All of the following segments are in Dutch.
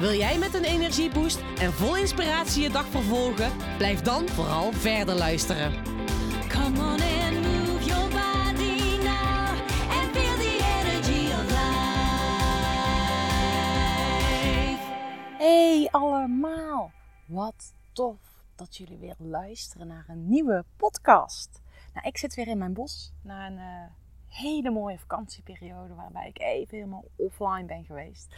Wil jij met een energieboost en vol inspiratie je dag vervolgen? Blijf dan vooral verder luisteren. Come on and move your body now and feel the energy of life. Hey allemaal, wat tof dat jullie weer luisteren naar een nieuwe podcast. Nou, ik zit weer in mijn bos na een eh, hele mooie vakantieperiode waarbij ik even helemaal offline ben geweest.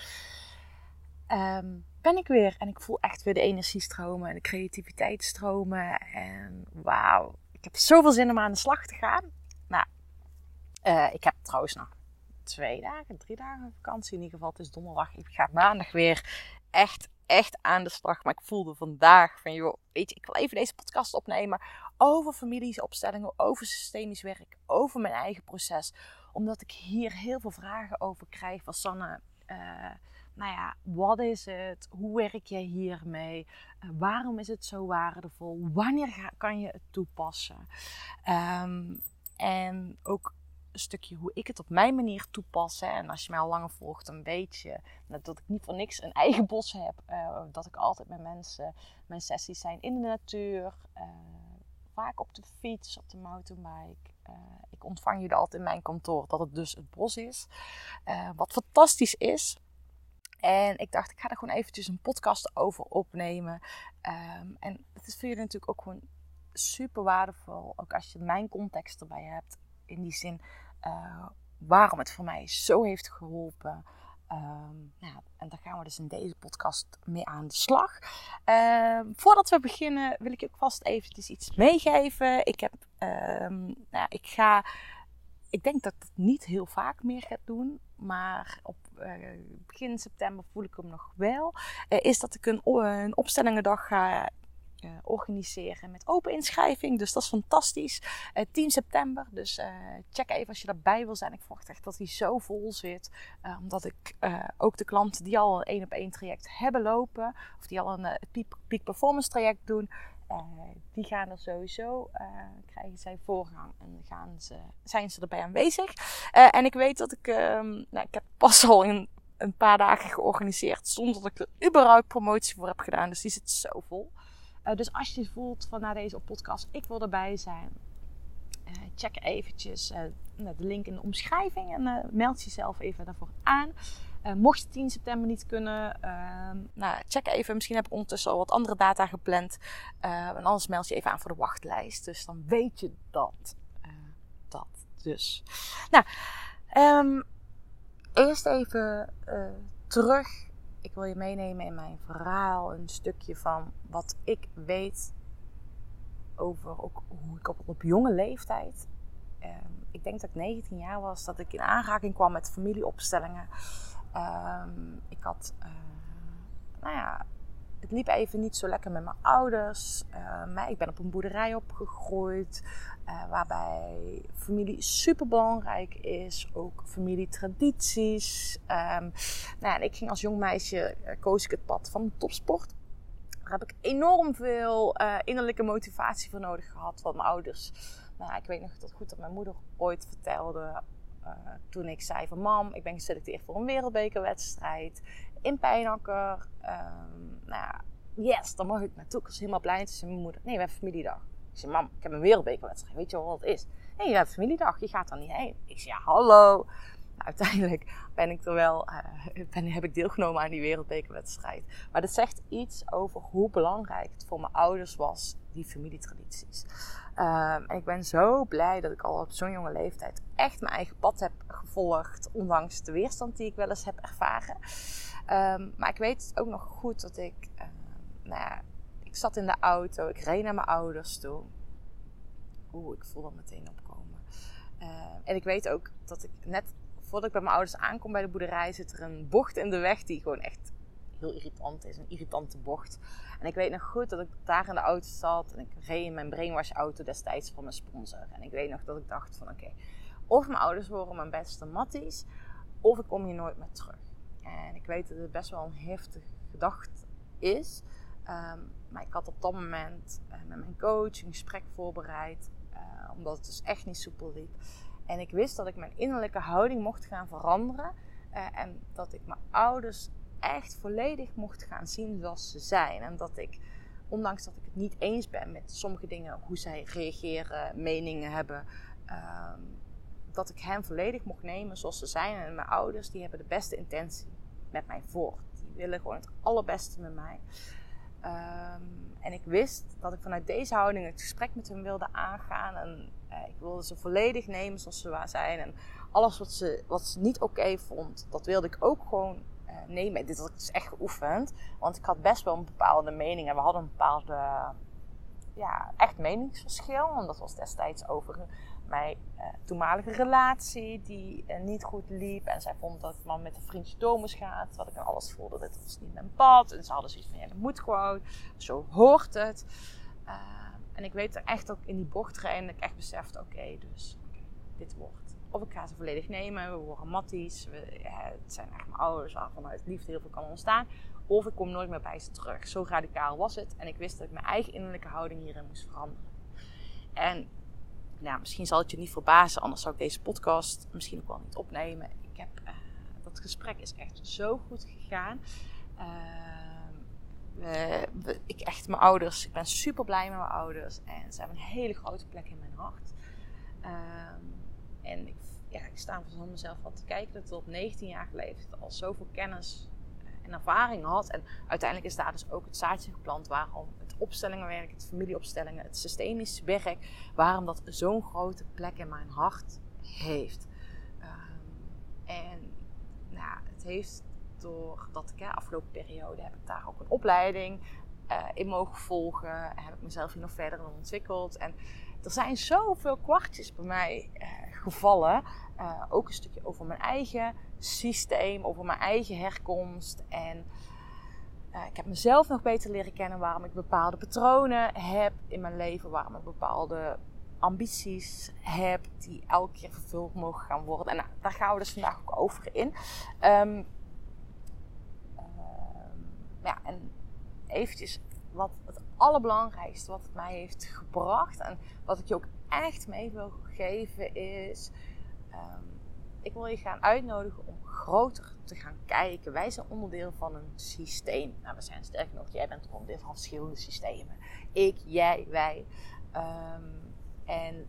Ehm, ben ik weer en ik voel echt weer de energie stromen en de creativiteit stromen. En wauw, ik heb zoveel zin om aan de slag te gaan. Nou, eh, ik heb trouwens nog twee dagen, drie dagen vakantie in ieder geval. Het is donderdag. Ik ga maandag weer echt, echt aan de slag. Maar ik voelde vandaag van, joh, weet je, ik wil even deze podcast opnemen over familiesopstellingen, over systemisch werk, over mijn eigen proces. Omdat ik hier heel veel vragen over krijg van Sanne. eh, nou ja, wat is het? Hoe werk je hiermee? Eh, waarom is het zo waardevol? Wanneer kan je het toepassen? Ehm, en ook een stukje hoe ik het op mijn manier toepas. Hè. En als je mij al langer volgt, dan weet je dat ik niet voor niks een eigen bos heb. Eh, dat ik altijd met mensen, mijn sessies zijn in de natuur. eh, vaak op de fiets, op de mountainbike. Ik ontvang jullie altijd in mijn kantoor, dat het dus het bos is. Wat fantastisch is. En ik dacht, ik ga er gewoon eventjes een podcast over opnemen. Ehm, en het is voor jullie natuurlijk ook gewoon super waardevol. Ook als je mijn context erbij hebt. In die zin, eh, waarom het voor mij zo heeft geholpen. Ehm, nou, en daar gaan we dus in deze podcast mee aan de slag. Ehm, voordat we beginnen wil ik ook vast eventjes iets meegeven. Ik heb, ehm, nou, ik ga, ik denk dat ik niet heel vaak meer ga doen. Maar op eh, begin september voel ik hem nog wel. Eh, is dat ik een, een opstellingendag ga eh, organiseren met open inschrijving. Dus dat is fantastisch. Eh 10 september. Dus check even als je daarbij wil zijn. Ik verwacht echt dat hij zo vol zit. Omdat ik ook de klanten die al een één op één traject hebben lopen. Of die al een peak, peak performance traject doen. Eh, die gaan er sowieso, eh, krijgen zij voorrang en gaan ze, zijn ze erbij aanwezig. Eh, en ik weet dat ik, ehm, nou, ik heb pas al in een paar dagen georganiseerd zonder dat ik er überhaupt promotie voor heb gedaan. Dus die zit zo vol. Dus als je voelt van na deze podcast, ik wil erbij zijn. check eventjes nou, de link in de omschrijving en meld jezelf even daarvoor aan. Eh, mocht je 10 september niet kunnen, ehm, nou, check even. Misschien heb ik ondertussen al wat andere data gepland. Eh, en anders meld je even aan voor de wachtlijst. Dus dan weet je dat. Eh, dat dus. Nou, ehm, eerst even terug. Ik wil je meenemen in mijn verhaal. Een stukje van wat ik weet over ook hoe ik op, op jonge leeftijd. ehm, ik denk dat ik 19 jaar was, dat ik in aanraking kwam met familieopstellingen. Ehm, ik had, eh, nou ja, het liep even niet zo lekker met mijn ouders. Eh, maar ik ben op een boerderij opgegroeid. eh, waarbij familie super belangrijk is. Ook familietradities. Ehm, nou ja, en ik ging als jong meisje, eh, koos ik het pad van topsport. Daar heb ik enorm veel innerlijke motivatie voor nodig gehad van mijn ouders. Nou, ik weet nog dat goed dat mijn moeder ooit vertelde. Eh, toen ik zei van mam, ik ben geselecteerd voor een wereldbekerwedstrijd in Pijnakker. Ehm, nou ja, yes, dan mag ik naartoe. Ik was helemaal blij. Toen zei mijn moeder, nee, we hebben familiedag. Ik zei, mam, ik heb een wereldbekerwedstrijd. Weet je wat het is? Nee, je hebt familiedag. Je gaat er niet heen. Ik zei, ja, hallo. Nou, uiteindelijk ben ik er wel, eh, ben, heb ik deelgenomen aan die wereldbekerwedstrijd. Maar dat zegt iets over hoe belangrijk het voor mijn ouders was, die familietradities. Ehm, en ik ben zo blij dat ik al op zo'n jonge leeftijd echt mijn eigen pad heb gevolgd. Ondanks de weerstand die ik wel eens heb ervaren. Ehm, maar ik weet ook nog goed dat ik, ehm, nou ja, ik zat in de auto, ik reed naar mijn ouders toe. Oeh, ik voel dat meteen opkomen. En ik weet ook dat ik net voordat ik bij mijn ouders aankom bij de boerderij, zit er een bocht in de weg die gewoon echt heel irritant is. Een irritante bocht. En ik weet nog goed dat ik daar in de auto zat. En ik reed in mijn brainwash auto destijds van mijn sponsor. En ik weet nog dat ik dacht van oké, of mijn ouders worden mijn beste matties. Of ik kom hier nooit meer terug. En ik weet dat het best wel een heftige gedachte is. Ehm, maar ik had op dat moment eh, met mijn coach een gesprek voorbereid. eh, omdat het dus echt niet soepel liep. En ik wist dat ik mijn innerlijke houding mocht gaan veranderen. eh, en dat ik mijn ouders echt volledig mocht gaan zien zoals ze zijn. En dat ik, ondanks dat ik het niet eens ben met sommige dingen, hoe zij reageren, meningen hebben, ehm, dat ik hen volledig mocht nemen zoals ze zijn. En mijn ouders, die hebben de beste intentie met mij voor. Die willen gewoon het allerbeste met mij. Ehm, en ik wist dat ik vanuit deze houding het gesprek met hen wilde aangaan. En eh, ik wilde ze volledig nemen zoals ze waar zijn. En alles wat ze, wat ze niet oké vond, dat wilde ik ook gewoon nemen. Dit had ik dus echt geoefend. Want ik had best wel een bepaalde mening. En we hadden een bepaalde, ja, echt meningsverschil. Want dat was destijds over mijn eh, toenmalige relatie die eh, niet goed liep. En zij vond dat ik maar met een vriendje moest gaan. Terwijl ik aan alles voelde, dit was niet mijn pad. En ze hadden zoiets van, ja, dat moet gewoon. Zo hoort het. Uh, en ik weet er echt ook in die bocht rijden dat ik echt besefte, oké, dus dit wordt. Of ik ga ze volledig nemen, we worden matties. Het zijn echt mijn ouders waarvan uit liefde heel veel kan ontstaan. Of ik kom nooit meer bij ze terug. Zo radicaal was het. En ik wist dat ik mijn eigen innerlijke houding hierin moest veranderen. En nou, misschien zal het je niet verbazen, anders zou ik deze podcast misschien ook wel niet opnemen. Ik heb, uh, dat gesprek is echt zo goed gegaan. Uh, we, ik echt, mijn ouders, ik ben super blij met mijn ouders. En ze hebben een hele grote plek in mijn hart. Uh, en ik, ja, ik sta van mezelf wat te kijken dat ik op 19 jaar leeftijd al zoveel kennis en ervaring had. En uiteindelijk is daar dus ook het zaadje geplant waarom het opstellingenwerk, het familieopstellingen, het systemisch werk, waarom dat zo'n grote plek in mijn hart heeft. Um, en nou, het heeft doordat ik de afgelopen periode heb ik daar ook een opleiding uh, in mogen volgen. Heb ik mezelf hier nog verder ontwikkeld. En er zijn zoveel kwartjes bij mij uh, gevallen. Uh, ook een stukje over mijn eigen systeem, over mijn eigen herkomst. En uh, ik heb mezelf nog beter leren kennen waarom ik bepaalde patronen heb in mijn leven, waarom ik bepaalde ambities heb die elke keer vervuld mogen gaan worden. En nou, daar gaan we dus vandaag ook over in. Um, ja, en eventjes wat het allerbelangrijkste wat het mij heeft gebracht en wat ik je ook echt mee wil is, um, ik wil je gaan uitnodigen om groter te gaan kijken. Wij zijn onderdeel van een systeem. Nou, we zijn sterker nog, jij bent onderdeel van verschillende systemen. Ik, jij, wij. Um, en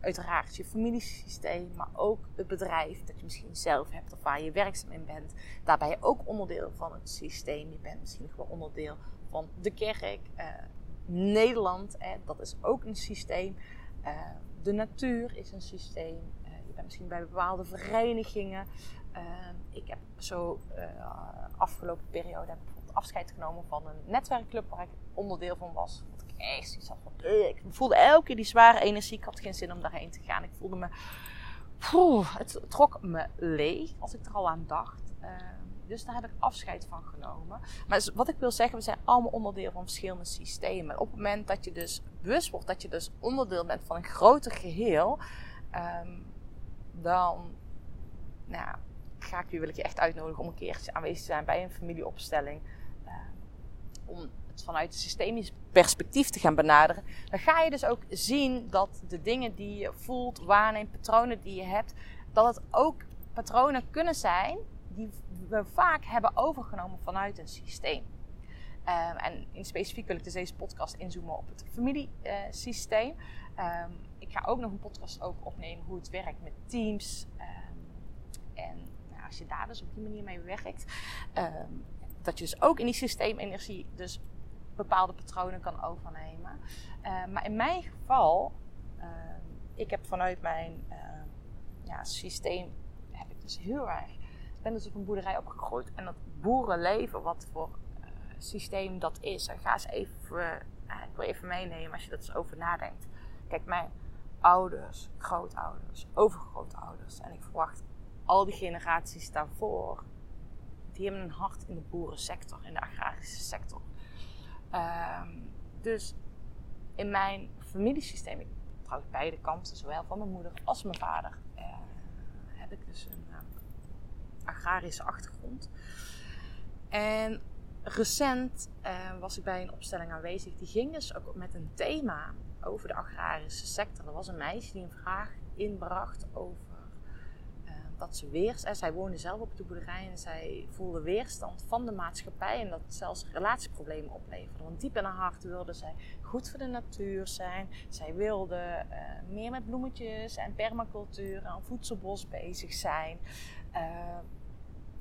uiteraard je familiesysteem, maar ook het bedrijf dat je misschien zelf hebt of waar je werkzaam in bent. Daar ben je ook onderdeel van het systeem. Je bent misschien wel onderdeel van de kerk. Uh, Nederland, eh, dat is ook een systeem. Uh, de natuur is een systeem. Uh, je bent misschien bij bepaalde verenigingen. ik heb zo afgelopen periode heb ik afscheid genomen van een netwerkclub waar ik onderdeel van was uh, ik voelde elke keer die zware energie. Ik had geen zin om daarheen te gaan. Ik voelde me, het trok me leeg als ik er al aan dacht. Dus daar heb ik afscheid van genomen. Maar wat ik wil zeggen, we zijn allemaal onderdeel van verschillende systemen. Op het moment dat je dus bewust wordt dat je dus onderdeel bent van een groter geheel, um, dan nou, ga ik je, wil ik je echt uitnodigen om een keertje aanwezig te zijn bij een familieopstelling. Uh, om het vanuit een systemisch perspectief te gaan benaderen, dan ga je dus ook zien dat de dingen die je voelt, waarneemt, patronen die je hebt, dat het ook patronen kunnen zijn die we vaak hebben overgenomen vanuit een systeem. Um, en in specifiek wil ik dus deze podcast inzoomen op het familiesysteem. Um, ik ga ook nog een podcast over opnemen hoe het werkt met teams. Um, en nou, als je daar dus op die manier mee werkt, dat je dus ook in die systeemenergie dus bepaalde patronen kan overnemen. Maar in mijn geval, ik heb vanuit mijn ja, systeem, heb ik dus heel erg, op een boerderij opgegroeid. En dat boerenleven, wat voor systeem dat is. En ga eens even, ik wil even meenemen als je dat eens over nadenkt. Kijk, mijn ouders, grootouders, overgrootouders. En ik verwacht al die generaties daarvoor, die hebben een hart in de boerensector, in de agrarische sector. Ehm, dus in mijn familiesysteem, ik trouwens beide kanten, zowel van mijn moeder als mijn vader, eh, heb ik dus een eh, agrarische achtergrond. En recent eh, was ik bij een opstelling aanwezig. Die ging dus ook met een thema over de agrarische sector. Er was een meisje die een vraag inbracht over eh, dat ze weer... eh, zij woonde zelf op de boerderij en zij voelde weerstand van de maatschappij. En dat zelfs relatieproblemen opleverde. Want diep in haar hart wilde zij goed voor de natuur zijn. Zij wilde eh, meer met bloemetjes en permacultuur en voedselbos bezig zijn. Eh,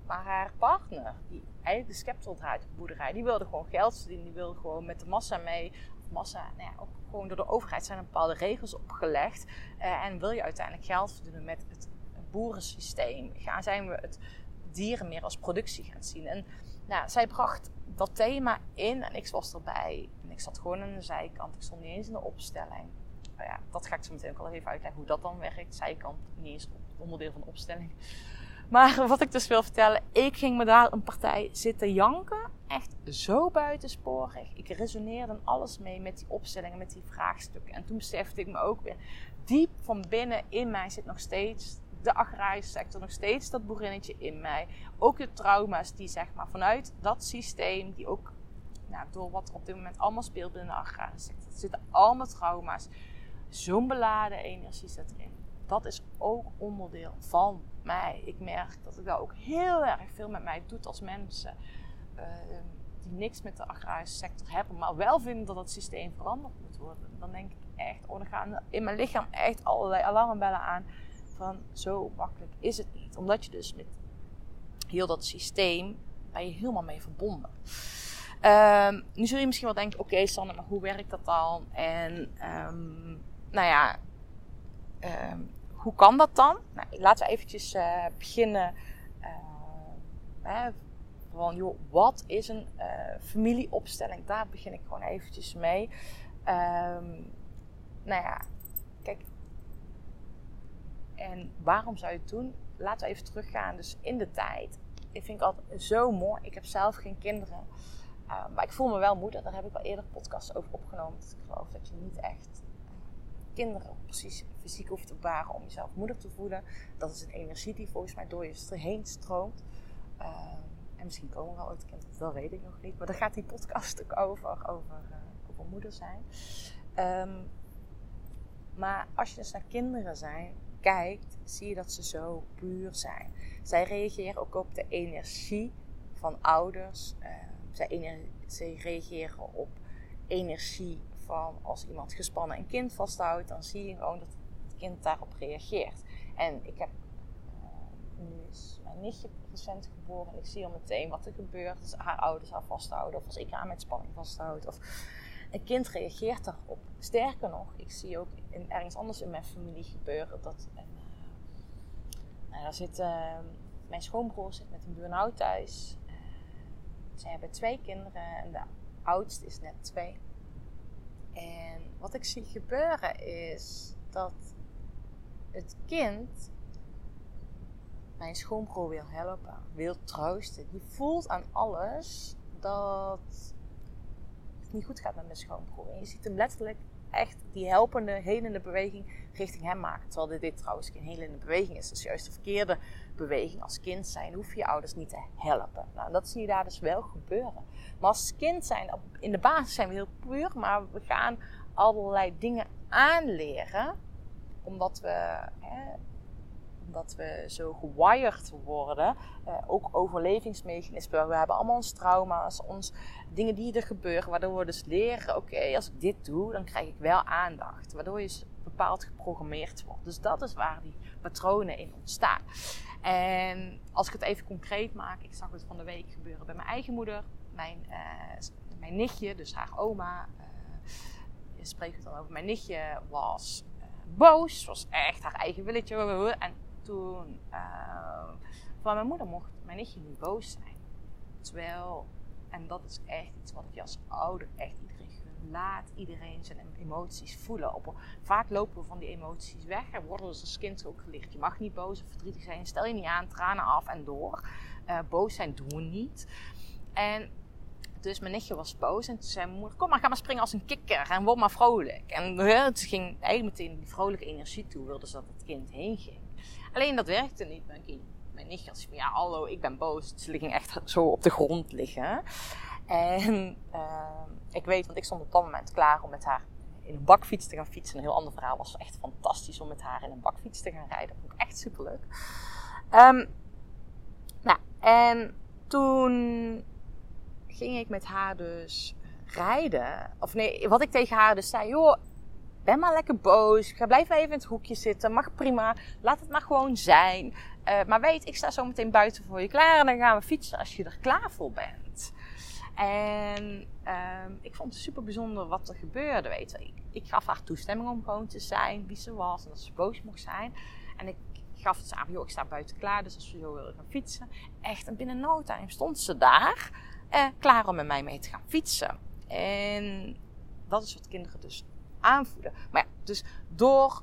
maar haar partner, die eigenlijk de scepter draait op de boerderij, die wilde gewoon geld verdienen. Die wilde gewoon met de massa mee. Of massa, nou ja, ook gewoon door de overheid zijn er bepaalde regels opgelegd. Eh, en wil je uiteindelijk geld verdienen met het boerensysteem, gaan, zijn we het dieren meer als productie gaan zien. En nou, zij bracht dat thema in en ik was erbij. En ik zat gewoon aan de zijkant. Ik stond niet eens in de opstelling. Nou ja, dat ga ik zo meteen ook al even uitleggen hoe dat dan werkt. Zijkant, niet eens onderdeel van de opstelling. Maar wat ik dus wil vertellen, ik ging me daar een partij zitten janken. Echt zo buitensporig. Ik resoneerde alles mee met die opstellingen, met die vraagstukken. En toen besefte ik me ook weer, diep van binnen in mij zit nog steeds de agrarische sector, nog steeds dat boerinnetje in mij. Ook de trauma's die zeg maar vanuit dat systeem, die ook nou, door wat er op dit moment allemaal speelt binnen de agrarische sector. Zitten allemaal trauma's. Zo'n beladen energie zit erin. Dat is ook onderdeel van mij. Ik merk dat ik daar ook heel erg veel met mij doet als mensen uh, die niks met de agrarische sector hebben, maar wel vinden dat het systeem veranderd moet worden. Dan denk ik echt, oh, dan gaan in mijn lichaam echt allerlei alarmbellen aan van zo makkelijk is het niet. Omdat je dus met heel dat systeem ben je helemaal mee verbonden. Um, nu zul je misschien wel denken, oké okay, Sanne, maar hoe werkt dat dan? En um, nou ja, hoe kan dat dan? Nou, laten we eventjes uh, beginnen. Uh, hè, van, joh, wat is een uh, familieopstelling? Daar begin ik gewoon eventjes mee. nou ja, kijk. En waarom zou je het doen? Laten we even teruggaan. Dus in de tijd. Ik vind ik altijd zo mooi. Ik heb zelf geen kinderen. Uh, maar ik voel me wel moeder. Daar heb ik al eerder podcasts over opgenomen. Ik geloof dat je niet echt kinderen precies fysiek hoeft te baren om jezelf moeder te voelen. Dat is een energie die volgens mij door je heen stroomt. Uh, en misschien komen er wel ooit kinderen, dat weet ik nog niet. Maar daar gaat die podcast ook over, over, uh, over moeder zijn. Um, maar als je dus naar kinderen zijn, kijkt, zie je dat ze zo puur zijn. Zij reageren ook op de energie van ouders. Uh, zij, zij reageren op energie van als iemand gespannen een kind vasthoudt, dan zie je gewoon dat het kind daarop reageert. En ik heb, uh, nu is mijn nichtje recent geboren en ik zie al meteen wat er gebeurt als haar ouders haar vasthouden of als ik haar met spanning vasthoud. Of een kind reageert daarop. Sterker nog, ik zie ook in, ergens anders in mijn familie gebeuren dat. En, uh, nou, daar zit, uh, mijn schoonbroer zit met een burn-out thuis. Uh, zij hebben twee kinderen en de oudste is net twee. En wat ik zie gebeuren is dat het kind mijn schoonbroer wil helpen, wil troosten. Die voelt aan alles dat het niet goed gaat met mijn schoonbroer. En je ziet hem letterlijk echt die helpende, helende beweging richting hem maken. Terwijl dit, trouwens geen helende beweging is. Dat is juist de verkeerde beweging. Als kind zijn hoef je ouders niet te helpen. Nou, dat zie je daar dus wel gebeuren. Maar als kind zijn, in de basis zijn we heel puur. Maar we gaan allerlei dingen aanleren. Omdat we... Hè, omdat we zo gewired worden. Uh, ook overlevingsmechanismen. We hebben allemaal ons trauma's, ons dingen die er gebeuren. Waardoor we dus leren, oké, als ik dit doe, dan krijg ik wel aandacht. Waardoor je bepaald geprogrammeerd wordt. Dus dat is waar die patronen in ontstaan. En als ik het even concreet maak, ik zag het van de week gebeuren bij mijn eigen moeder. Mijn, uh, mijn nichtje, dus haar oma, uh, spreek het dan over. Mijn nichtje was uh, boos, was echt haar eigen willetje. En toen van mijn moeder mocht mijn nichtje niet boos zijn. Terwijl, en dat is echt iets wat je als ouder echt iedereen laat iedereen zijn emoties voelen. Op, vaak lopen we van die emoties weg en worden we als kind ook geleerd. Je mag niet boos of verdrietig zijn. Stel je niet aan, tranen af en door. Uh, boos zijn doen we niet. En Dus mijn nichtje was boos en toen zei mijn moeder, kom maar, ga maar springen als een kikker en word maar vrolijk. En toen ging eigenlijk meteen die vrolijke energie toe, wilde ze dat het kind heen ging. Alleen dat werkte niet. Mijn, kind, mijn nichtje had ja hallo, ik ben boos. Dus ze ging echt zo op de grond liggen. En uh, ik weet, want ik stond op dat moment klaar om met haar in een bakfiets te gaan fietsen. Een heel ander verhaal was echt fantastisch om met haar in een bakfiets te gaan rijden. Vond ik echt superleuk. Um, nou, en toen ging ik met haar dus rijden. Of nee, wat ik tegen haar dus zei, joh, ben maar lekker boos. Ga blijf even in het hoekje zitten. Mag prima. Laat het maar gewoon zijn. Uh, maar weet, ik sta zo meteen buiten voor je klaar. En dan gaan we fietsen als je er klaar voor bent. En um, ik vond het super bijzonder wat er gebeurde. Weet je. Ik, gaf haar toestemming om gewoon te zijn wie ze was. En dat ze boos mocht zijn. En ik gaf het aan, joh, ik sta buiten klaar. Dus als we zo willen gaan fietsen. Echt, en binnen no time stond ze daar. Uh, klaar om met mij mee te gaan fietsen. En dat is wat kinderen dus aanvoelen. Maar ja, dus door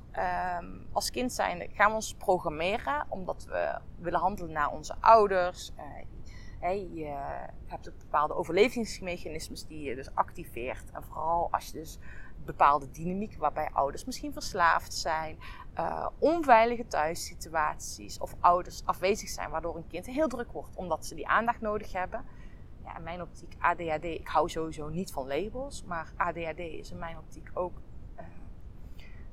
um, als kind zijn gaan we ons programmeren. Omdat we willen handelen naar onze ouders. Hey, je hebt ook bepaalde overlevingsmechanismes die je dus activeert. En vooral als je dus bepaalde dynamiek waarbij ouders misschien verslaafd zijn, uh, onveilige thuissituaties of ouders afwezig zijn, waardoor een kind heel druk wordt omdat ze die aandacht nodig hebben. Ja, in mijn optiek ADHD, ik hou sowieso niet van labels, maar ADHD is in mijn optiek ook uh,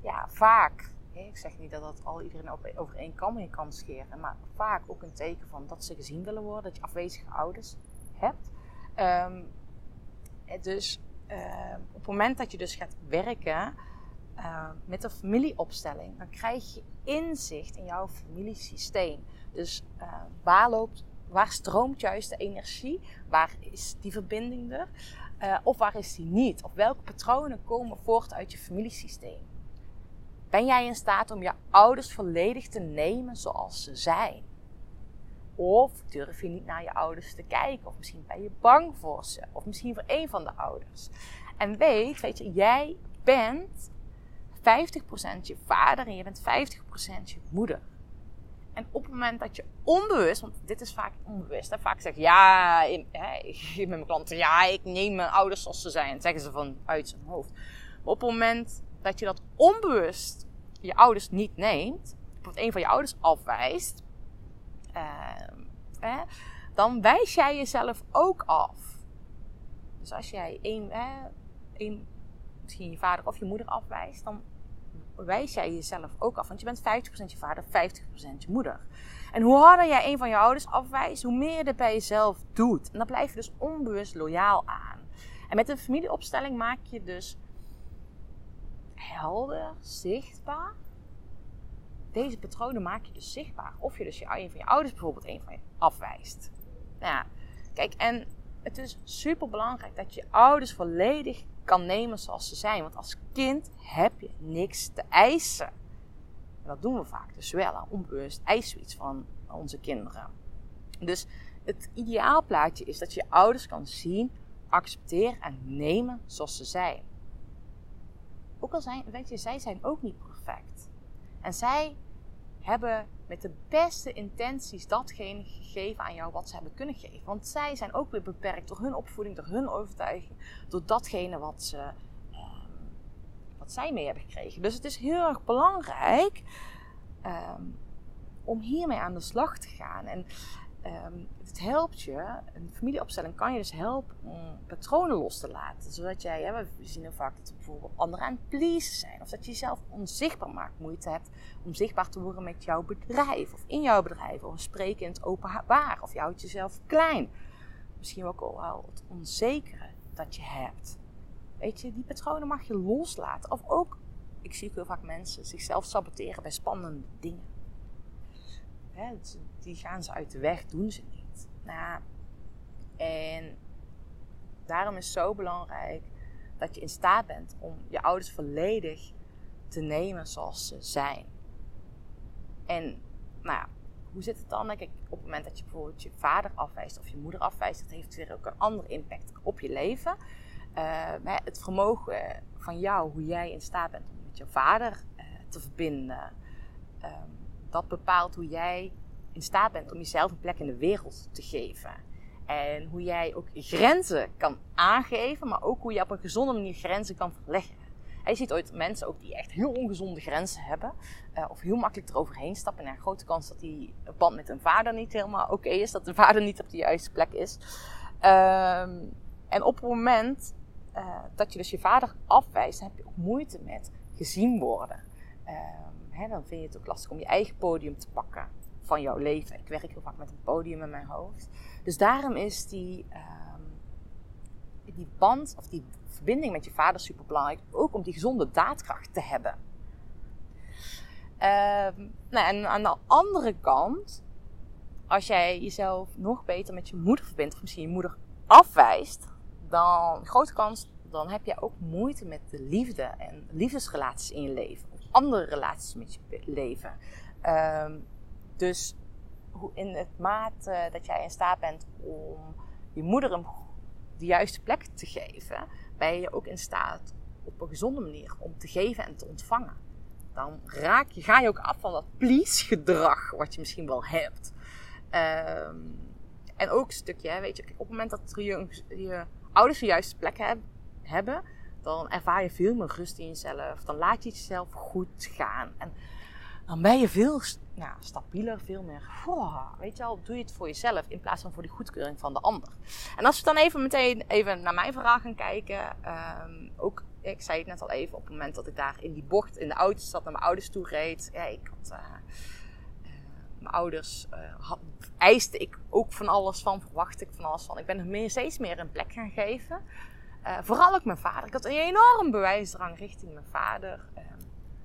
ja, vaak ik zeg niet dat dat al iedereen over één kam kan scheren. Maar vaak ook een teken van dat ze gezien willen worden. Dat je afwezige ouders hebt. Um, dus uh, op het moment dat je dus gaat werken uh, met een familieopstelling. Dan krijg je inzicht in jouw familiesysteem. Dus uh, waar loopt... Waar stroomt juist de energie? Waar is die verbinding er? of waar is die niet? Of welke patronen komen voort uit je familiesysteem? Ben jij in staat om je ouders volledig te nemen zoals ze zijn? Of durf je niet naar je ouders te kijken? Of misschien ben je bang voor ze. Of misschien voor een van de ouders. En weet, weet je, jij bent 50% je vader en je bent 50% je moeder. En op het moment dat je onbewust, want dit is vaak onbewust, hè, vaak zeg je ja, met mijn klanten, ja, ik neem mijn ouders zoals ze zijn. Zeggen ze van uit zijn hoofd. Maar op het moment dat je dat onbewust je ouders niet neemt, of een van je ouders afwijst, uh, dan wijs jij jezelf ook af. Dus als jij een, misschien je vader of je moeder afwijst, dan wijs jij jezelf ook af. Want je bent 50% je vader, 50% je moeder. En hoe harder jij een van je ouders afwijst, hoe meer je er bij jezelf doet. En dan blijf je dus onbewust loyaal aan. En met een familieopstelling maak je dus helder, zichtbaar. Deze patronen maak je dus zichtbaar. Of je dus je, een van je ouders bijvoorbeeld een van je afwijst. Nou ja, kijk, en het is super belangrijk dat je ouders volledig kan nemen zoals ze zijn. Want als kind heb je niks te eisen. En dat doen we vaak dus wel. Onbewust eisen we iets van onze kinderen. Dus het ideaalplaatje is dat je je ouders kan zien, accepteren en nemen zoals ze zijn. Ook zijn, weet je, zij zijn ook niet perfect. En zij hebben met de beste intenties datgene gegeven aan jou wat ze hebben kunnen geven. Want zij zijn ook weer beperkt door hun opvoeding, door hun overtuiging, door datgene wat, ze, um, wat zij mee hebben gekregen. Dus het is heel erg belangrijk um, om hiermee aan de slag te gaan. En um, het helpt je, een familieopstelling kan je dus helpen om patronen los te laten. Zodat jij, we zien heel vaak dat bijvoorbeeld anderen aan het pleasen zijn. Of dat je jezelf onzichtbaar maakt, moeite hebt om zichtbaar te worden met jouw bedrijf. Of in jouw bedrijf. Of spreken in het openbaar. Of houdt jezelf klein. Misschien ook al het onzekere dat je hebt. Weet je, die patronen mag je loslaten. Of ook, ik zie ook heel vaak mensen zichzelf saboteren bij spannende dingen Die gaan ze uit de weg, doen ze niet. Nou, en daarom is het zo belangrijk dat je in staat bent om je ouders volledig te nemen zoals ze zijn. En nou ja, hoe zit het dan? Kijk, op het moment dat je bijvoorbeeld je vader afwijst of je moeder afwijst, dat heeft weer ook een andere impact op je leven. Uh, het vermogen van jou, hoe jij in staat bent om met je vader uh, te verbinden. Um, dat bepaalt hoe jij in staat bent om jezelf een plek in de wereld te geven. En hoe jij ook grenzen kan aangeven, maar ook hoe je op een gezonde manier grenzen kan verleggen. En je ziet ooit mensen ook die echt heel ongezonde grenzen hebben. eh, of heel makkelijk eroverheen stappen. En een grote kans dat die band met een vader niet helemaal oké is. Dat de vader niet op de juiste plek is. Ehm, en op het moment eh, dat je dus je vader afwijst, heb je ook moeite met gezien worden. Ehm, dan vind je het ook lastig om je eigen podium te pakken van jouw leven. Ik werk heel vaak met een podium in mijn hoofd. Dus daarom is die, ehm, die band of die verbinding met je vader super belangrijk. Ook om die gezonde daadkracht te hebben. Ehm, nou, en aan de andere kant, als jij jezelf nog beter met je moeder verbindt, of misschien je moeder afwijst, dan grote kans, dan heb je ook moeite met de liefde en liefdesrelaties in je leven. Andere relaties met je leven. Ehm, dus hoe in het mate dat jij in staat bent om je moeder een, de juiste plek te geven, ben je ook in staat op een gezonde manier om te geven en te ontvangen. Dan raak je, ga je ook af van dat please gedrag wat je misschien wel hebt. Ehm, en ook een stukje, weet je, op het moment dat je, je ouders de juiste plek heb, hebben, dan ervaar je veel meer rust in jezelf. Dan laat je jezelf goed gaan. En dan ben je veel nou, stabieler, veel meer, weet je wel, doe je het voor jezelf in plaats van voor die goedkeuring van de ander. En als we dan even meteen even naar mijn verhaal gaan kijken, ehm, ook, ik zei het net al even, op het moment dat ik daar in die bocht in de auto zat naar mijn ouders toe reed, ja, ik had, uh, uh, mijn ouders had, eiste ik ook van alles van, verwachtte ik van alles van. Ik ben er meer, steeds meer een plek gaan geven. Uh, vooral ook mijn vader. Ik had een enorm bewijsdrang richting mijn vader. Uh,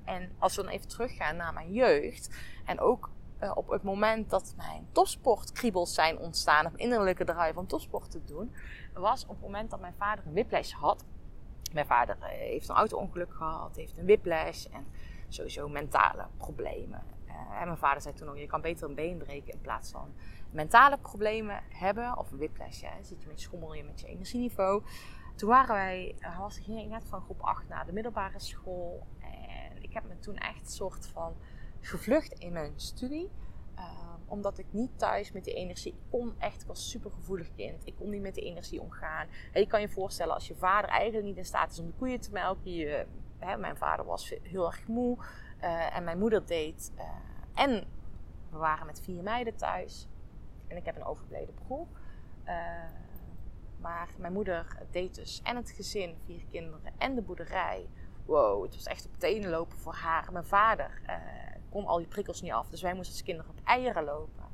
en als we dan even teruggaan naar mijn jeugd. En ook uh, op het moment dat mijn topsportkriebels zijn ontstaan. Of innerlijke drive om topsport te doen. Was op het moment dat mijn vader een whiplash had. Mijn vader eh, heeft een auto-ongeluk gehad. Heeft een whiplash. En sowieso mentale problemen. En mijn vader zei toen ook, je kan beter een been breken in plaats van mentale problemen hebben. Of een whiplash, ja. zit je met schommel je met je energieniveau. Toen waren wij, was, ging ik net van groep 8 naar de middelbare school. En ik heb me toen echt soort van gevlucht in mijn studie. Um, omdat ik niet thuis met die energie, kon echt, ik was een super gevoelig kind. Ik kon niet met die energie omgaan. En je kan je voorstellen als je vader eigenlijk niet in staat is om de koeien te melken. Je, mijn vader was heel erg moe. Uh, en mijn moeder deed. Uh, en we waren met vier meiden thuis. En ik heb een overleden broer. Uh, maar mijn moeder deed dus en het gezin, vier kinderen en de boerderij. Wow, het was echt op tenen lopen voor haar. Mijn vader uh, kon al die prikkels niet af. Dus wij moesten als kinderen op eieren lopen.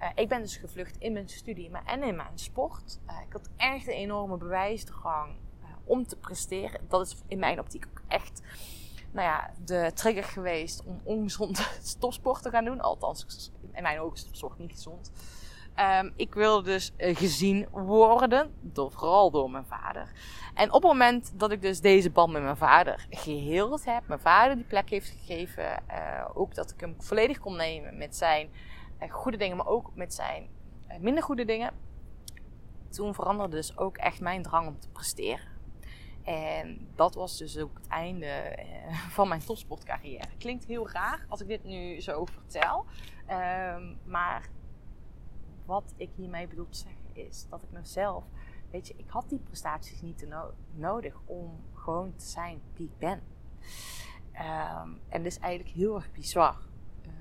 Uh, ik ben dus gevlucht in mijn studie, maar en in mijn sport. Uh, ik had echt een enorme bewijsdrang om te presteren. Dat is in mijn optiek ook echt nou ja, de trigger geweest om ongezonde topsport te gaan doen. Althans, in mijn ogen is topsport niet gezond. Um, ik wilde dus uh, gezien worden, vooral door mijn vader. En op het moment dat ik dus deze band met mijn vader geheeld heb, mijn vader die plek heeft gegeven, uh, ook dat ik hem volledig kon nemen met zijn uh, goede dingen, maar ook met zijn minder goede dingen. Toen veranderde dus ook echt mijn drang om te presteren. En dat was dus ook het einde van mijn topsportcarrière. Klinkt heel raar als ik dit nu zo vertel. Um, maar wat ik hiermee bedoel te zeggen is dat ik mezelf, weet je, ik had die prestaties niet no nodig om gewoon te zijn wie ik ben. Um, en dat is eigenlijk heel erg bizar. Uh,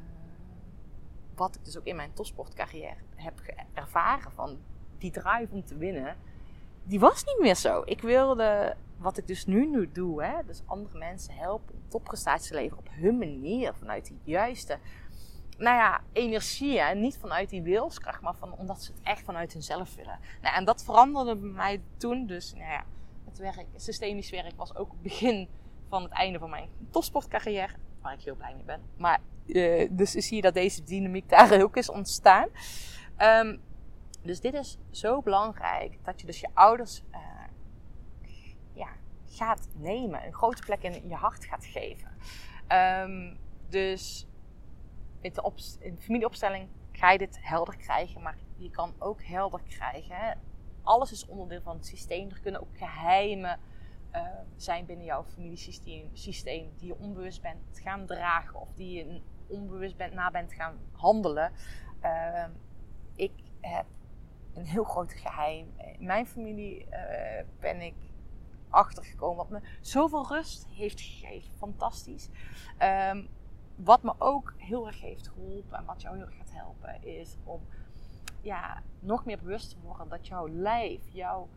wat ik dus ook in mijn topsportcarrière heb ervaren van die drive om te winnen, die was niet meer zo. Ik wilde, wat ik dus nu, nu doe, hè, dus andere mensen helpen om topprestaties te leveren op hun manier, vanuit de juiste nou ja, energie. En niet vanuit die wilskracht, maar van, omdat ze het echt vanuit hunzelf willen. Nou, en dat veranderde bij mij toen. Dus nou ja, het werk, systemisch werk was ook het begin van het einde van mijn topsportcarrière. Waar ik heel blij mee ben. Maar uh, dus zie je dat deze dynamiek daar ook is ontstaan. Um, dus dit is zo belangrijk dat je dus je ouders uh, ja, gaat nemen. Een grote plek in je hart gaat geven. Um, dus op, in de familieopstelling ga je dit helder krijgen, maar je kan ook helder krijgen. Hè? Alles is onderdeel van het systeem. Er kunnen ook geheimen uh, zijn binnen jouw familiesysteem systeem, die je onbewust bent gaan dragen of die je onbewust bent, na bent gaan handelen. Uh, ik heb een heel groot geheim. In mijn familie eh, ben ik achtergekomen wat me zoveel rust heeft gegeven. Fantastisch. Ehm, wat me ook heel erg heeft geholpen en wat jou heel erg gaat helpen, is om ja, nog meer bewust te worden dat jouw lijf, jouw,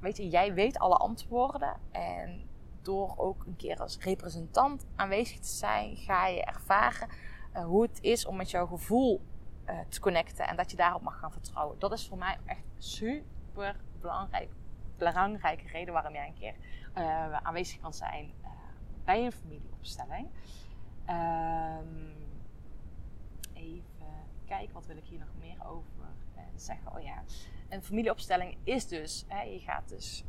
weet je, jij weet alle antwoorden. En door ook een keer als representant aanwezig te zijn, ga je ervaren uh, hoe het is om met jouw gevoel uh, te connecten en dat je daarop mag gaan vertrouwen. Dat is voor mij echt super belangrijk. Belangrijke reden waarom jij een keer uh, aanwezig kan zijn bij een familieopstelling. Um, even kijken, wat wil ik hier nog meer over zeggen? Oh ja, een familieopstelling is dus, hè, je gaat dus,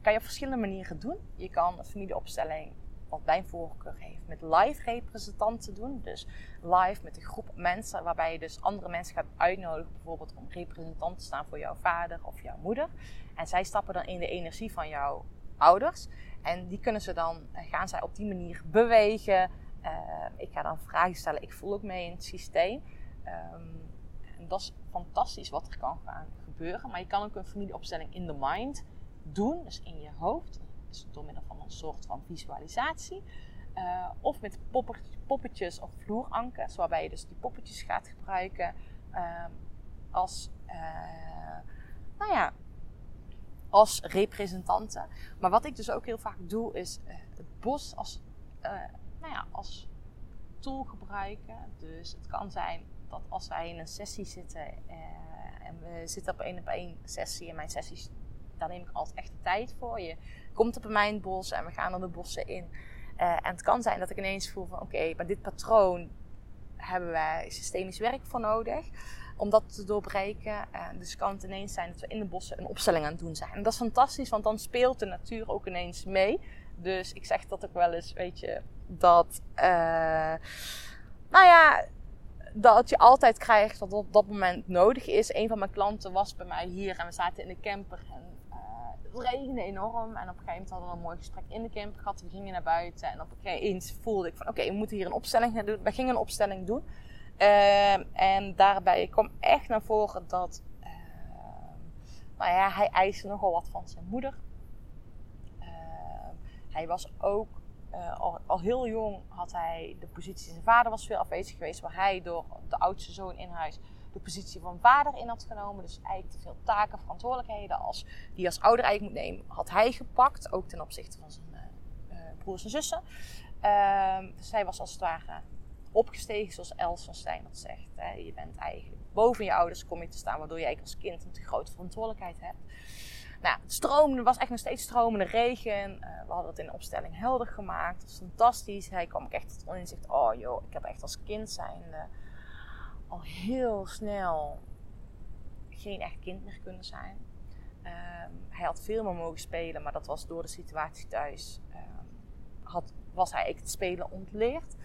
kan je op verschillende manieren doen. Je kan een familieopstelling wat mijn voorkeur heeft, met live representanten doen. Dus live met een groep mensen, waarbij je dus andere mensen gaat uitnodigen, bijvoorbeeld om representant te staan voor jouw vader of jouw moeder. En zij stappen dan in de energie van jouw ouders. En die kunnen ze dan, gaan zij op die manier bewegen. Uh, ik ga dan vragen stellen. Ik voel ook mee in het systeem. Um, en dat is fantastisch wat er kan gaan gebeuren. Maar je kan ook een familieopstelling in the mind doen, dus in je hoofd. Dus door middel van een soort van visualisatie. Uh, of met poppetjes of vloerankers, waarbij je dus die poppetjes gaat gebruiken uh, als, uh, nou ja, als representanten. Maar wat ik dus ook heel vaak doe, is het bos als, nou ja, als tool gebruiken. Dus het kan zijn dat als wij in een sessie zitten en we zitten op één op één sessie en mijn sessies daar neem ik altijd echt de tijd voor. Je komt op mijn bos en we gaan dan de bossen in. Uh, en het kan zijn dat ik ineens voel van oké, okay, maar dit patroon hebben wij systemisch werk voor nodig. Om dat te doorbreken. Uh, dus kan het ineens zijn dat we in de bossen een opstelling aan het doen zijn. En dat is fantastisch, want dan speelt de natuur ook ineens mee. Dus ik zeg dat ook wel eens, weet je, dat. Uh, nou ja, dat je altijd krijgt wat op dat moment nodig is. Een van mijn klanten was bij mij hier en we zaten in de camper. En het regende enorm. En op een gegeven moment hadden we een mooi gesprek in de camper gehad. We gingen naar buiten. En op een gegeven moment voelde ik van oké, okay, we moeten hier een opstelling gaan doen. We gingen een opstelling doen. Uh, en daarbij kwam echt naar voren dat uh, nou ja, hij eiste nogal wat van zijn moeder. Uh, hij was ook al, al, heel jong had hij de positie. Zijn vader was veel afwezig geweest, waar hij door de oudste zoon in huis de positie van vader in had genomen. Dus eigenlijk te veel taken, verantwoordelijkheden als, die als ouder eigenlijk moet nemen, had hij gepakt. Ook ten opzichte van zijn uh, broers en zussen. Uh, dus hij was als het ware opgestegen, zoals Els van Stijn dat zegt. Hè. Je bent eigenlijk boven je ouders kom je te staan, waardoor jij als kind een te grote verantwoordelijkheid hebt. Nou, het was echt nog steeds stromende regen. Uh, we hadden het in de opstelling helder gemaakt. Het was fantastisch. Hij kwam ook echt tot inzicht. Oh joh, ik heb echt als kind zijnde al heel snel geen echt kind meer kunnen zijn. Um, hij had veel meer mogen spelen, maar dat was door de situatie thuis. Um, had, was hij het spelen ontleerd.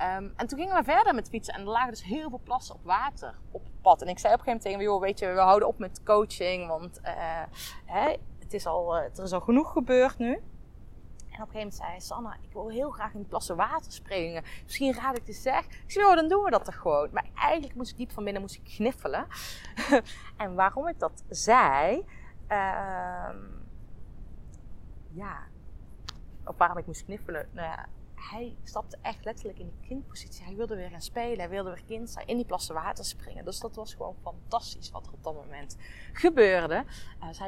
Um, en toen gingen we verder met fietsen en er lagen dus heel veel plassen op water op het pad. En ik zei op een gegeven moment tegen joh, weet je, we houden op met coaching, want uh, hè, het is al, uh, er is al genoeg gebeurd nu. En op een gegeven moment zei Sanna, ik wil heel graag in die plassen water springen. Misschien raad ik te zeg. Ik oh, dan doen we dat toch gewoon. Maar eigenlijk moest ik diep van binnen moest ik gniffelen. en waarom ik dat zei... Uh, ja, of waarom ik moest kniffelen. Nou ja, hij stapte echt letterlijk in die kindpositie. Hij wilde weer gaan spelen. Hij wilde weer kind zijn. In die plassen water springen. Dus dat was gewoon fantastisch wat er op dat moment gebeurde. Uh,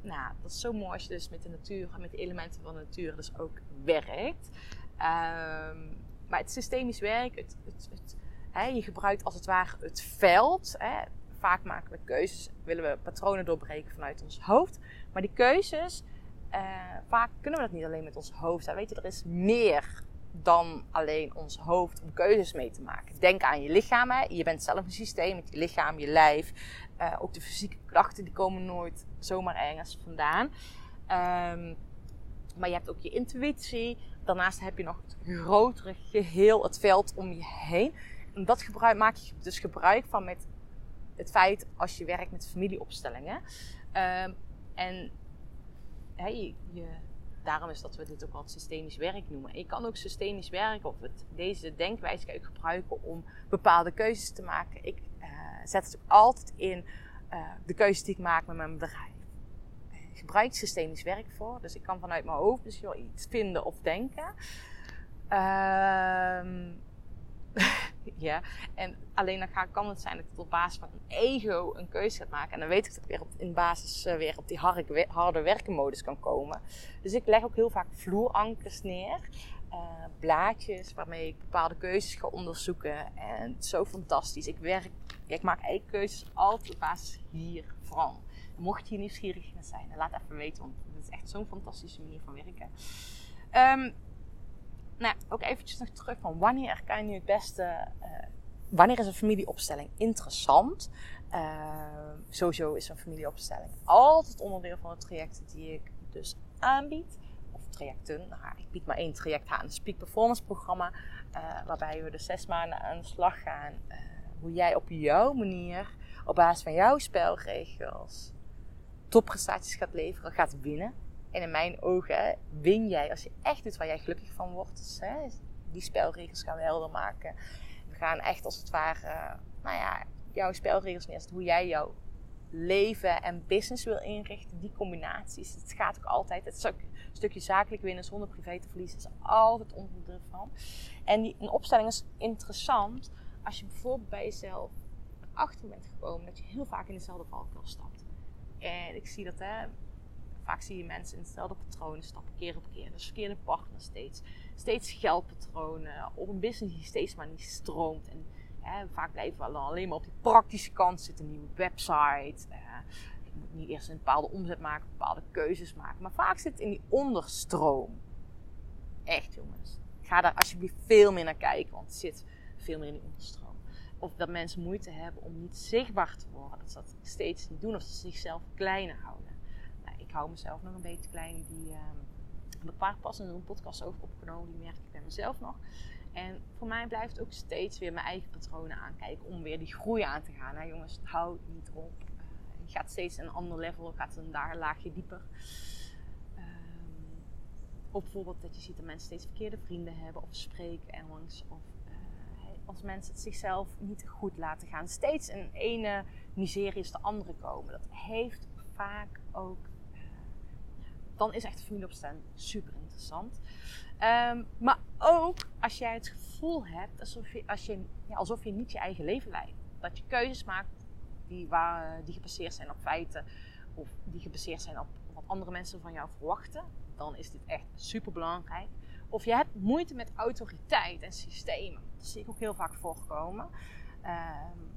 nou, dat is zo mooi als je dus met de natuur en met de elementen van de natuur dus ook werkt. Um, maar het systemisch werk, het, het, hè, je gebruikt als het ware het veld. Hè. Vaak maken we keuzes, willen we patronen doorbreken vanuit ons hoofd. Maar die keuzes, uh, vaak kunnen we dat niet alleen met ons hoofd. Hè. Weet je, er is meer dan alleen ons hoofd om keuzes mee te maken. Denk aan je lichaam. Hè. Je bent zelf een systeem met je lichaam, je lijf. Uh, ook de fysieke krachten die komen nooit zomaar ergens vandaan. Um, maar je hebt ook je intuïtie. Daarnaast heb je nog het grotere geheel, het veld om je heen. En dat gebruik, maak je dus gebruik van met het feit als je werkt met familieopstellingen. Um, en hey, je, daarom is dat we dit ook wel systemisch werk noemen. En je kan ook systemisch werk of het, deze denkwijze gebruiken om bepaalde keuzes te maken. Ik uh, zet het altijd in eh, de keuzes die ik maak met mijn bedrijf. Ik gebruik systemisch werk voor, dus ik kan vanuit mijn hoofd dus wel iets vinden of denken. Ehm ja, en alleen dan kan het zijn dat ik op basis van een ego een keuze gaat maken. En dan weet ik dat ik weer op, in basis uh, weer op die harde, harde werkenmodus kan komen. Dus ik leg ook heel vaak vloerankers neer. Uh, blaadjes waarmee ik bepaalde keuzes ga onderzoeken. En zo fantastisch. Ik, werk, ik maak eigen keuzes altijd op basis hiervan. Mocht je nieuwsgierig naar zijn, laat even weten. Want het is echt zo'n fantastische manier van werken. Um, nou, ook eventjes nog terug van wanneer kan je nu het beste... Uh, wanneer is een familieopstelling interessant? Uh, sowieso is een familieopstelling altijd onderdeel van het traject die ik dus aanbied. Of trajecten. Nou, ik bied maar één traject aan. Een Speak Performance programma. Uh, waarbij we de zes maanden aan de slag gaan. hoe jij op jouw manier, op basis van jouw spelregels, topprestaties gaat leveren, gaat winnen. En in mijn ogen win jij als je echt doet waar jij gelukkig van wordt. Dus, hè, die spelregels gaan we helder maken. We gaan echt als het ware, nou ja, jouw spelregels neerzetten. Hoe jij jouw leven en business wil inrichten. Die combinaties. Het gaat ook altijd. Het een stukje zakelijk winnen zonder privé te verliezen. is altijd onderdeel van. En die, een opstelling is interessant als je bijvoorbeeld bij jezelf achter bent gekomen dat je heel vaak in dezelfde valkuil stapt. En ik zie dat hè, vaak zie je mensen in hetzelfde patronen stappen, keer op keer. Dus verkeerde partner steeds. Steeds geldpatronen. Op een business die steeds maar niet stroomt. En hè, vaak blijven we alleen maar op die praktische kant zitten. Een nieuwe website. Uh, ik moet niet eerst een bepaalde omzet maken, bepaalde keuzes maken. Maar vaak zit het in die onderstroom. Echt jongens. Ga daar alsjeblieft veel meer naar kijken. Want het zit veel meer in die onderstroom. Of dat mensen moeite hebben om niet zichtbaar te worden. Dat ze dat steeds niet doen. Of ze zichzelf kleiner houden ik hou mezelf nog een beetje klein. Die uh, heb ik paar pas een podcast over opgenomen. Die merk ik bij mezelf nog. En voor mij blijft ook steeds weer mijn eigen patronen aankijken. Om weer die groei aan te gaan. Nou jongens, hou niet op. Uh, je gaat steeds een ander level. Gaat een daar een laagje dieper. Um, of bijvoorbeeld dat je ziet dat mensen steeds verkeerde vrienden hebben. Of spreken ergens. Of uh, als mensen het zichzelf niet goed laten gaan. Steeds een ene miserie is de andere komen. Dat heeft vaak ook dan is echt familieopstelling super interessant. Um, maar ook als jij het gevoel hebt alsof je, als je, ja, alsof je niet je eigen leven leidt. Dat je keuzes maakt die, waar, die gebaseerd zijn op feiten of die gebaseerd zijn op wat andere mensen van jou verwachten. Dan is dit echt super belangrijk. Of je hebt moeite met autoriteit en systemen. Dat zie ik ook heel vaak voorkomen. Um,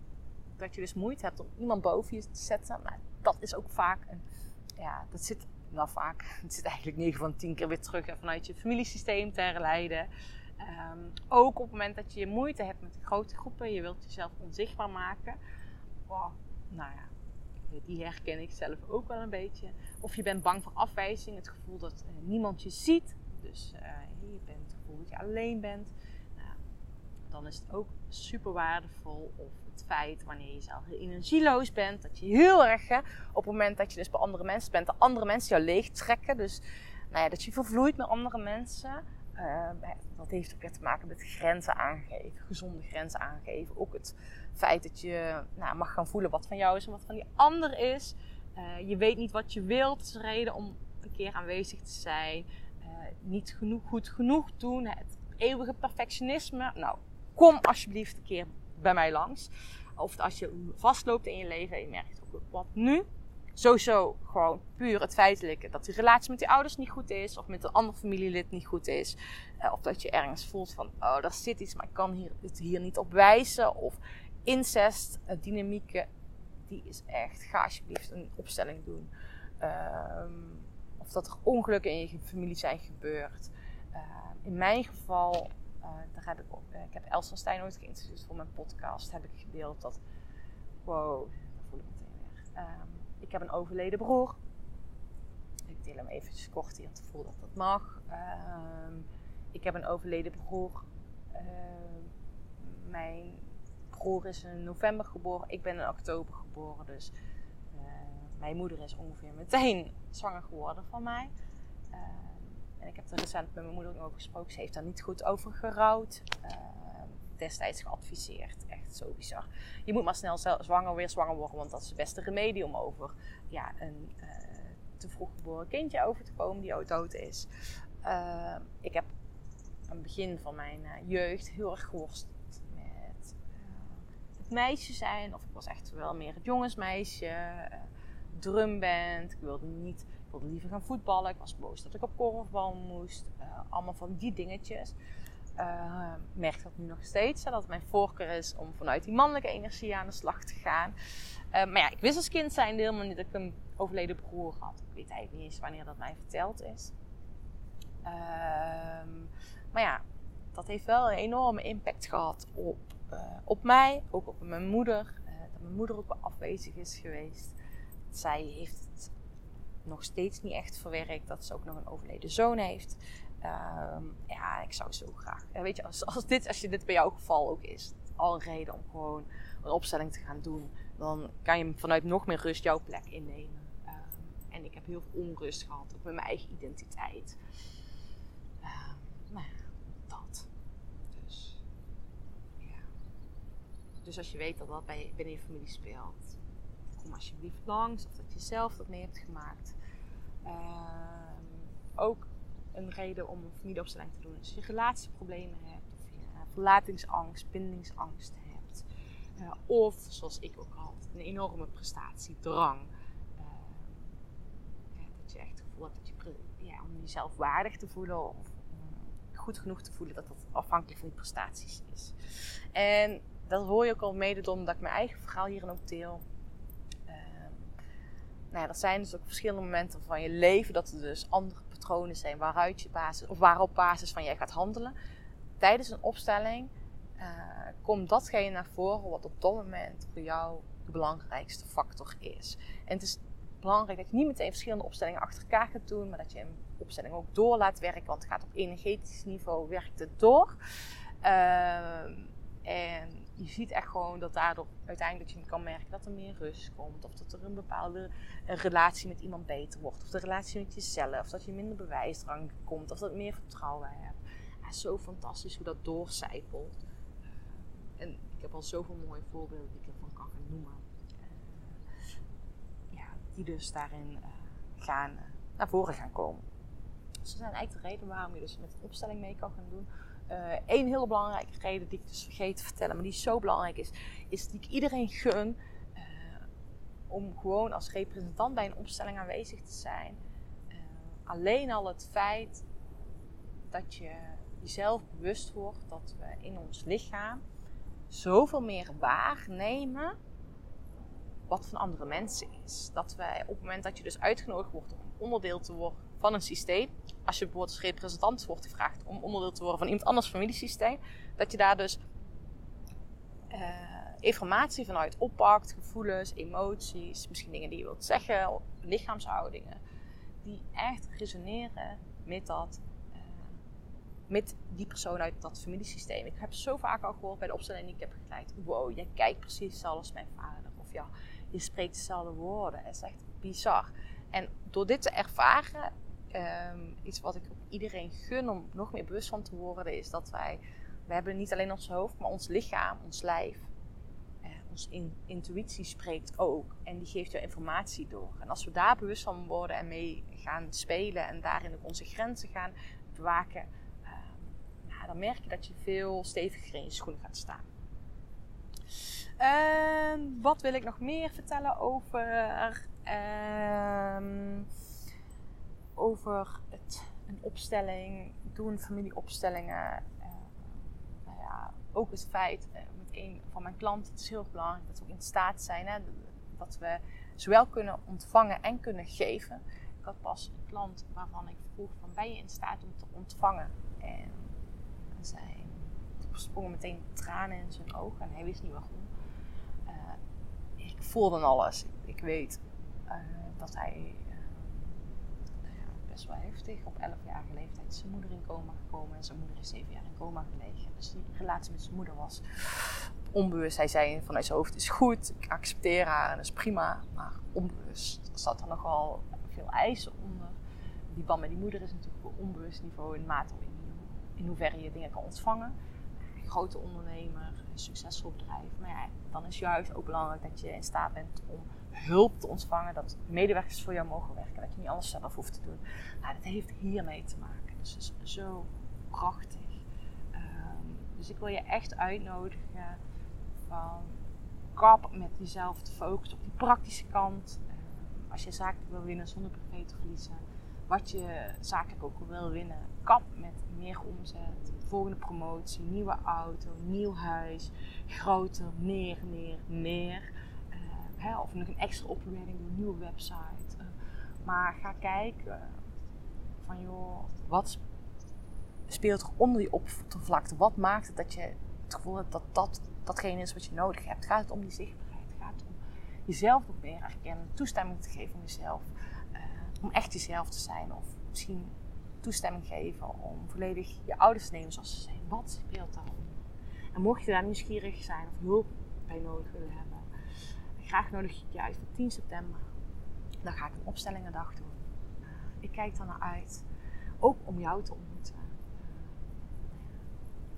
dat je dus moeite hebt om iemand boven je te zetten. Maar dat is ook vaak een. Ja, dat zit nou vaak, het zit eigenlijk 9 van 10 keer weer terug vanuit je familiesysteem te herleiden. Um, ook op het moment dat je moeite hebt met grote groepen, je wilt jezelf onzichtbaar maken. Wow, nou ja, die herken ik zelf ook wel een beetje. Of je bent bang voor afwijzing, het gevoel dat uh, niemand je ziet. Dus uh, je bent het gevoel dat je alleen bent. Nou, dan is het ook super waardevol. Of het feit wanneer je zelf energieloos bent. Dat je heel erg, hè, op het moment dat je dus bij andere mensen bent, de andere mensen jou leeg trekken. Dus nou ja, dat je vervloeit met andere mensen. Uh, dat heeft ook weer te maken met grenzen aangeven, gezonde grenzen aangeven. Ook het feit dat je nou, mag gaan voelen wat van jou is en wat van die ander is. Uh, je weet niet wat je wilt, is reden om een keer aanwezig te zijn. Uh, niet genoeg, goed genoeg doen, het eeuwige perfectionisme. Nou, kom alsjeblieft een keer bij mij langs. Of als je vastloopt in je leven en je merkt ook wat nu. Sowieso gewoon puur het feitelijke dat die relatie met die ouders niet goed is. Of met een ander familielid niet goed is. Uh, of dat je ergens voelt van, oh, daar zit iets, maar ik kan hier, het hier niet op wijzen. Of incest, uh, dynamieken. Die is echt, ga alsjeblieft een opstelling doen. Um, of dat er ongelukken in je familie zijn gebeurd. Uh, in mijn geval uh, daar heb ik, uh, ik heb Elsa Stijn ooit geïnterviewd voor mijn podcast. Heb ik gedeeld dat, wow, dat voel ik meteen weer. Um, ik heb een overleden broer. Ik deel hem eventjes kort hier, te voelen dat dat mag. Um, ik heb een overleden broer. Uh, mijn broer is in november geboren. Ik ben in oktober geboren. Dus mijn moeder is ongeveer meteen zwanger geworden van mij. En ik heb er recent met mijn moeder over gesproken. Ze heeft daar niet goed over gerouwd. Uh, destijds geadviseerd. Echt zo bizar. Je moet maar snel zwanger, weer zwanger worden, want dat is het beste remedie om over ja, een eh, te vroeg geboren kindje over te komen die ook dood is. Eh, ik heb aan het begin van mijn eh, jeugd heel erg geworsteld met eh, het meisje zijn. Of ik was echt wel meer het jongensmeisje. drumband. Ik wilde niet, wilde liever gaan voetballen. Ik was boos dat ik op korfbal moest. Eh, allemaal van die dingetjes. Eh, merk dat nu nog steeds. Dat mijn voorkeur is om vanuit die mannelijke energie aan de slag te gaan. Eh, maar ja, ik wist als kind zijn helemaal niet dat ik een overleden broer had. Ik weet eigenlijk niet eens wanneer dat mij verteld is. Ehm, maar ja, dat heeft wel een enorme impact gehad op, op mij, ook op mijn moeder. Dat mijn moeder ook wel afwezig is geweest. Zij heeft het nog steeds niet echt verwerkt dat ze ook nog een overleden zoon heeft. Ehm, ja, ik zou zo graag. Ja, weet je, als, als, dit, als je dit bij jouw geval ook is, al een reden om gewoon een opstelling te gaan doen, dan kan je vanuit nog meer rust jouw plek innemen. Ehm, en ik heb heel veel onrust gehad, ook met mijn eigen identiteit. Ehm, nou ja, dat. Dus, ja. Dus als je weet dat dat bij, binnen je familie speelt, kom alsjeblieft langs. Of dat je zelf dat mee hebt gemaakt. Ehm, ook een reden om een familieopstelling te doen. Als je relatieproblemen hebt, of je eh, verlatingsangst, bindingsangst hebt. Eh, of, zoals ik ook had, een enorme prestatiedrang. Ehm, dat je echt het gevoel hebt dat je, ja, om jezelf waardig te voelen of goed genoeg te voelen, dat dat afhankelijk van die prestaties is. En dat hoor je ook al mede omdat ik mijn eigen verhaal hierin ook deel. Nou dat zijn dus ook verschillende momenten van je leven dat er dus andere patronen zijn waaruit je basis, of waarop basis van jij gaat handelen. Tijdens een opstelling eh, komt datgene naar voren wat op dat moment voor jou de belangrijkste factor is. En het is belangrijk dat je niet meteen verschillende opstellingen achter elkaar gaat doen, maar dat je een opstelling ook door laat werken, want het gaat op energetisch niveau werkt het door. Ehm, en je ziet echt gewoon dat daardoor uiteindelijk je kan merken dat er meer rust komt. Of dat er een bepaalde een relatie met iemand beter wordt. Of de relatie met jezelf. Dat je minder bewijsdrang komt. Of dat je meer vertrouwen hebt. Zo fantastisch hoe dat doorcijpelt. Eh, en ik heb al zoveel mooie voorbeelden die ik ervan kan gaan noemen. Eh, ja, die dus daarin eh, gaan, eh, naar voren gaan komen. Dus dat zijn eigenlijk de redenen waarom je dus met een opstelling mee kan gaan doen. Eén hele belangrijke reden die ik dus vergeet te vertellen, maar die zo belangrijk is, is die ik iedereen gun eh, om gewoon als representant bij een opstelling aanwezig te zijn. Eh, alleen al het feit dat je jezelf bewust wordt dat we in ons lichaam zoveel meer waarnemen wat van andere mensen is. Dat wij op het moment dat je dus uitgenodigd wordt om onderdeel te worden van een systeem, als je bijvoorbeeld als representant wordt gevraagd om onderdeel te worden van iemand anders familiesysteem, dat je daar dus eh, informatie vanuit oppakt, gevoelens, emoties, misschien dingen die je wilt zeggen, lichaamshoudingen, die echt resoneren met dat. eh, Met die persoon uit dat familiesysteem. Ik heb zo vaak al gehoord bij de opstelling die ik heb begeleid. Wow, jij kijkt precies hetzelfde als mijn vader. Of ja, je spreekt dezelfde woorden. Het is echt bizar. En door dit te ervaren, ehm, iets wat ik iedereen gun om nog meer bewust van te worden, is dat wij, we hebben niet alleen ons hoofd, maar ons lichaam, ons lijf, eh, onze in- intuïtie spreekt ook. En die geeft jou informatie door. En als we daar bewust van worden en mee gaan spelen en daarin ook onze grenzen gaan bewaken, ehm, nou, dan merk je dat je veel steviger in je schoenen gaat staan. Ehm, wat wil ik nog meer vertellen over, over het, een opstelling, doen familieopstellingen. Eh, nou ja, ook het feit eh, met een van mijn klanten, het is heel belangrijk dat we in staat zijn, hè, dat we zowel kunnen ontvangen en kunnen geven. Ik had pas een klant waarvan ik vroeg van ben je in staat om te ontvangen? En zei, er sprongen meteen tranen in zijn ogen en hij wist niet waarom. Eh, ik voelde alles. Ik, weet dat hij best wel heftig op 11-jarige leeftijd is zijn moeder in coma gekomen en zijn moeder is 7 jaar in coma gelegen. Dus die relatie met zijn moeder was onbewust. Hij zei vanuit zijn hoofd is goed, ik accepteer haar en dat is prima, maar onbewust zat er nogal veel eisen onder. Die band met die moeder is natuurlijk op onbewust niveau in mate in, in hoeverre je dingen kan ontvangen. Hij grote ondernemer, een succesvol bedrijf. Maar ja, dan is juist ook belangrijk dat je in staat bent om hulp te ontvangen. Dat medewerkers voor jou mogen werken. Dat je niet alles zelf hoeft te doen. Nou, dat heeft hiermee te maken. Dus het is zo prachtig. Ehm, dus ik wil je echt uitnodigen van kap met jezelf te focussen op die praktische kant. Ehm, als je zakelijk wil winnen zonder privé te verliezen. Wat je zakelijk ook wil winnen. Kap met meer omzet. Volgende promotie, nieuwe auto, nieuw huis. Groter, meer, meer, meer. Hè, of een extra opleiding een nieuwe website. Eh, maar ga kijken van joh, wat speelt er onder die oppervlakte? Wat maakt het dat je het gevoel hebt dat dat datgene is wat je nodig hebt? Gaat het om die zichtbaarheid? Gaat het om jezelf nog meer erkennen? Toestemming te geven om jezelf? eh, om echt jezelf te zijn? Of misschien toestemming geven om volledig je ouders te nemen zoals ze zijn? Wat speelt daaronder? En mocht je daar nieuwsgierig zijn of hulp bij nodig willen hebben, graag nodig je uit voor 10 september. Dan ga ik een opstellingendag doen. Eh, ik kijk er naar uit. Ook om jou te ontmoeten.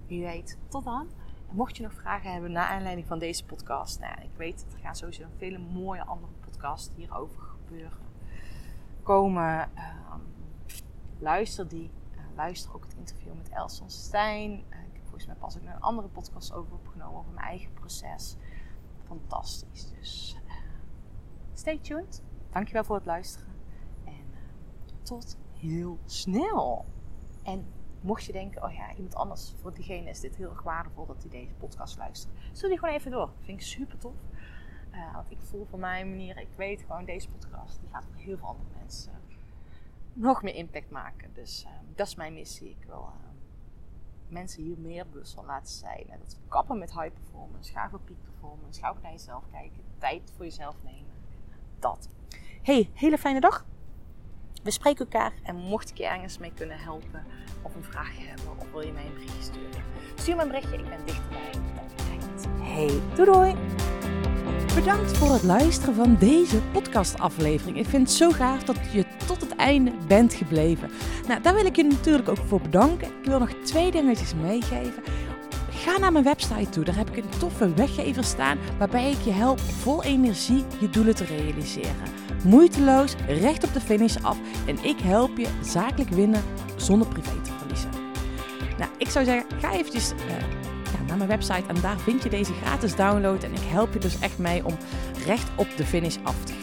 Wie weet, tot dan. En mocht je nog vragen hebben naar aanleiding van deze podcast, nou, ik weet, er gaan sowieso vele mooie andere podcasts hierover gebeuren. Komen, ehm, luister die. Eh, luister ook het interview met Elson Stijn. Eh, ik heb volgens mij pas ook een andere podcast over opgenomen over mijn eigen proces. Fantastisch. Dus eh, stay tuned. Dankjewel voor het luisteren. En eh, tot heel snel. En mocht je denken, oh ja, iemand anders, voor diegene is dit heel erg waardevol dat hij deze podcast luistert. Stuur die gewoon even door. Vind ik super tof. Eh, want ik voel van mijn manier, ik weet gewoon, deze podcast die gaat voor heel veel andere mensen nog meer impact maken. Dus dat is mijn missie. Ik wil mensen hier meer bewust van laten zijn. En dat kappen met high performance, ga voor peak performance, ga naar jezelf kijken, tijd voor jezelf nemen. Dat. Hey, hele fijne dag. We spreken elkaar en mocht ik je ergens mee kunnen helpen of een vraag hebben of wil je mij een berichtje sturen, stuur me een berichtje. Ik ben dichterbij dan. Hey, doei doei! Bedankt voor het luisteren van deze podcastaflevering. Ik vind het zo gaaf dat je tot einde bent gebleven. Nou, daar wil ik je natuurlijk ook voor bedanken. Ik wil nog twee dingetjes meegeven. Ga naar mijn website toe. Daar heb ik een toffe weggever staan waarbij ik je help vol energie je doelen te realiseren. Moeiteloos, recht op de finish af en ik help je zakelijk winnen zonder privé te verliezen. Nou, ik zou zeggen, ga eventjes eh, naar mijn website en daar vind je deze gratis download. En ik help je dus echt mee om recht op de finish af te gaan.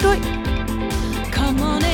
黒い。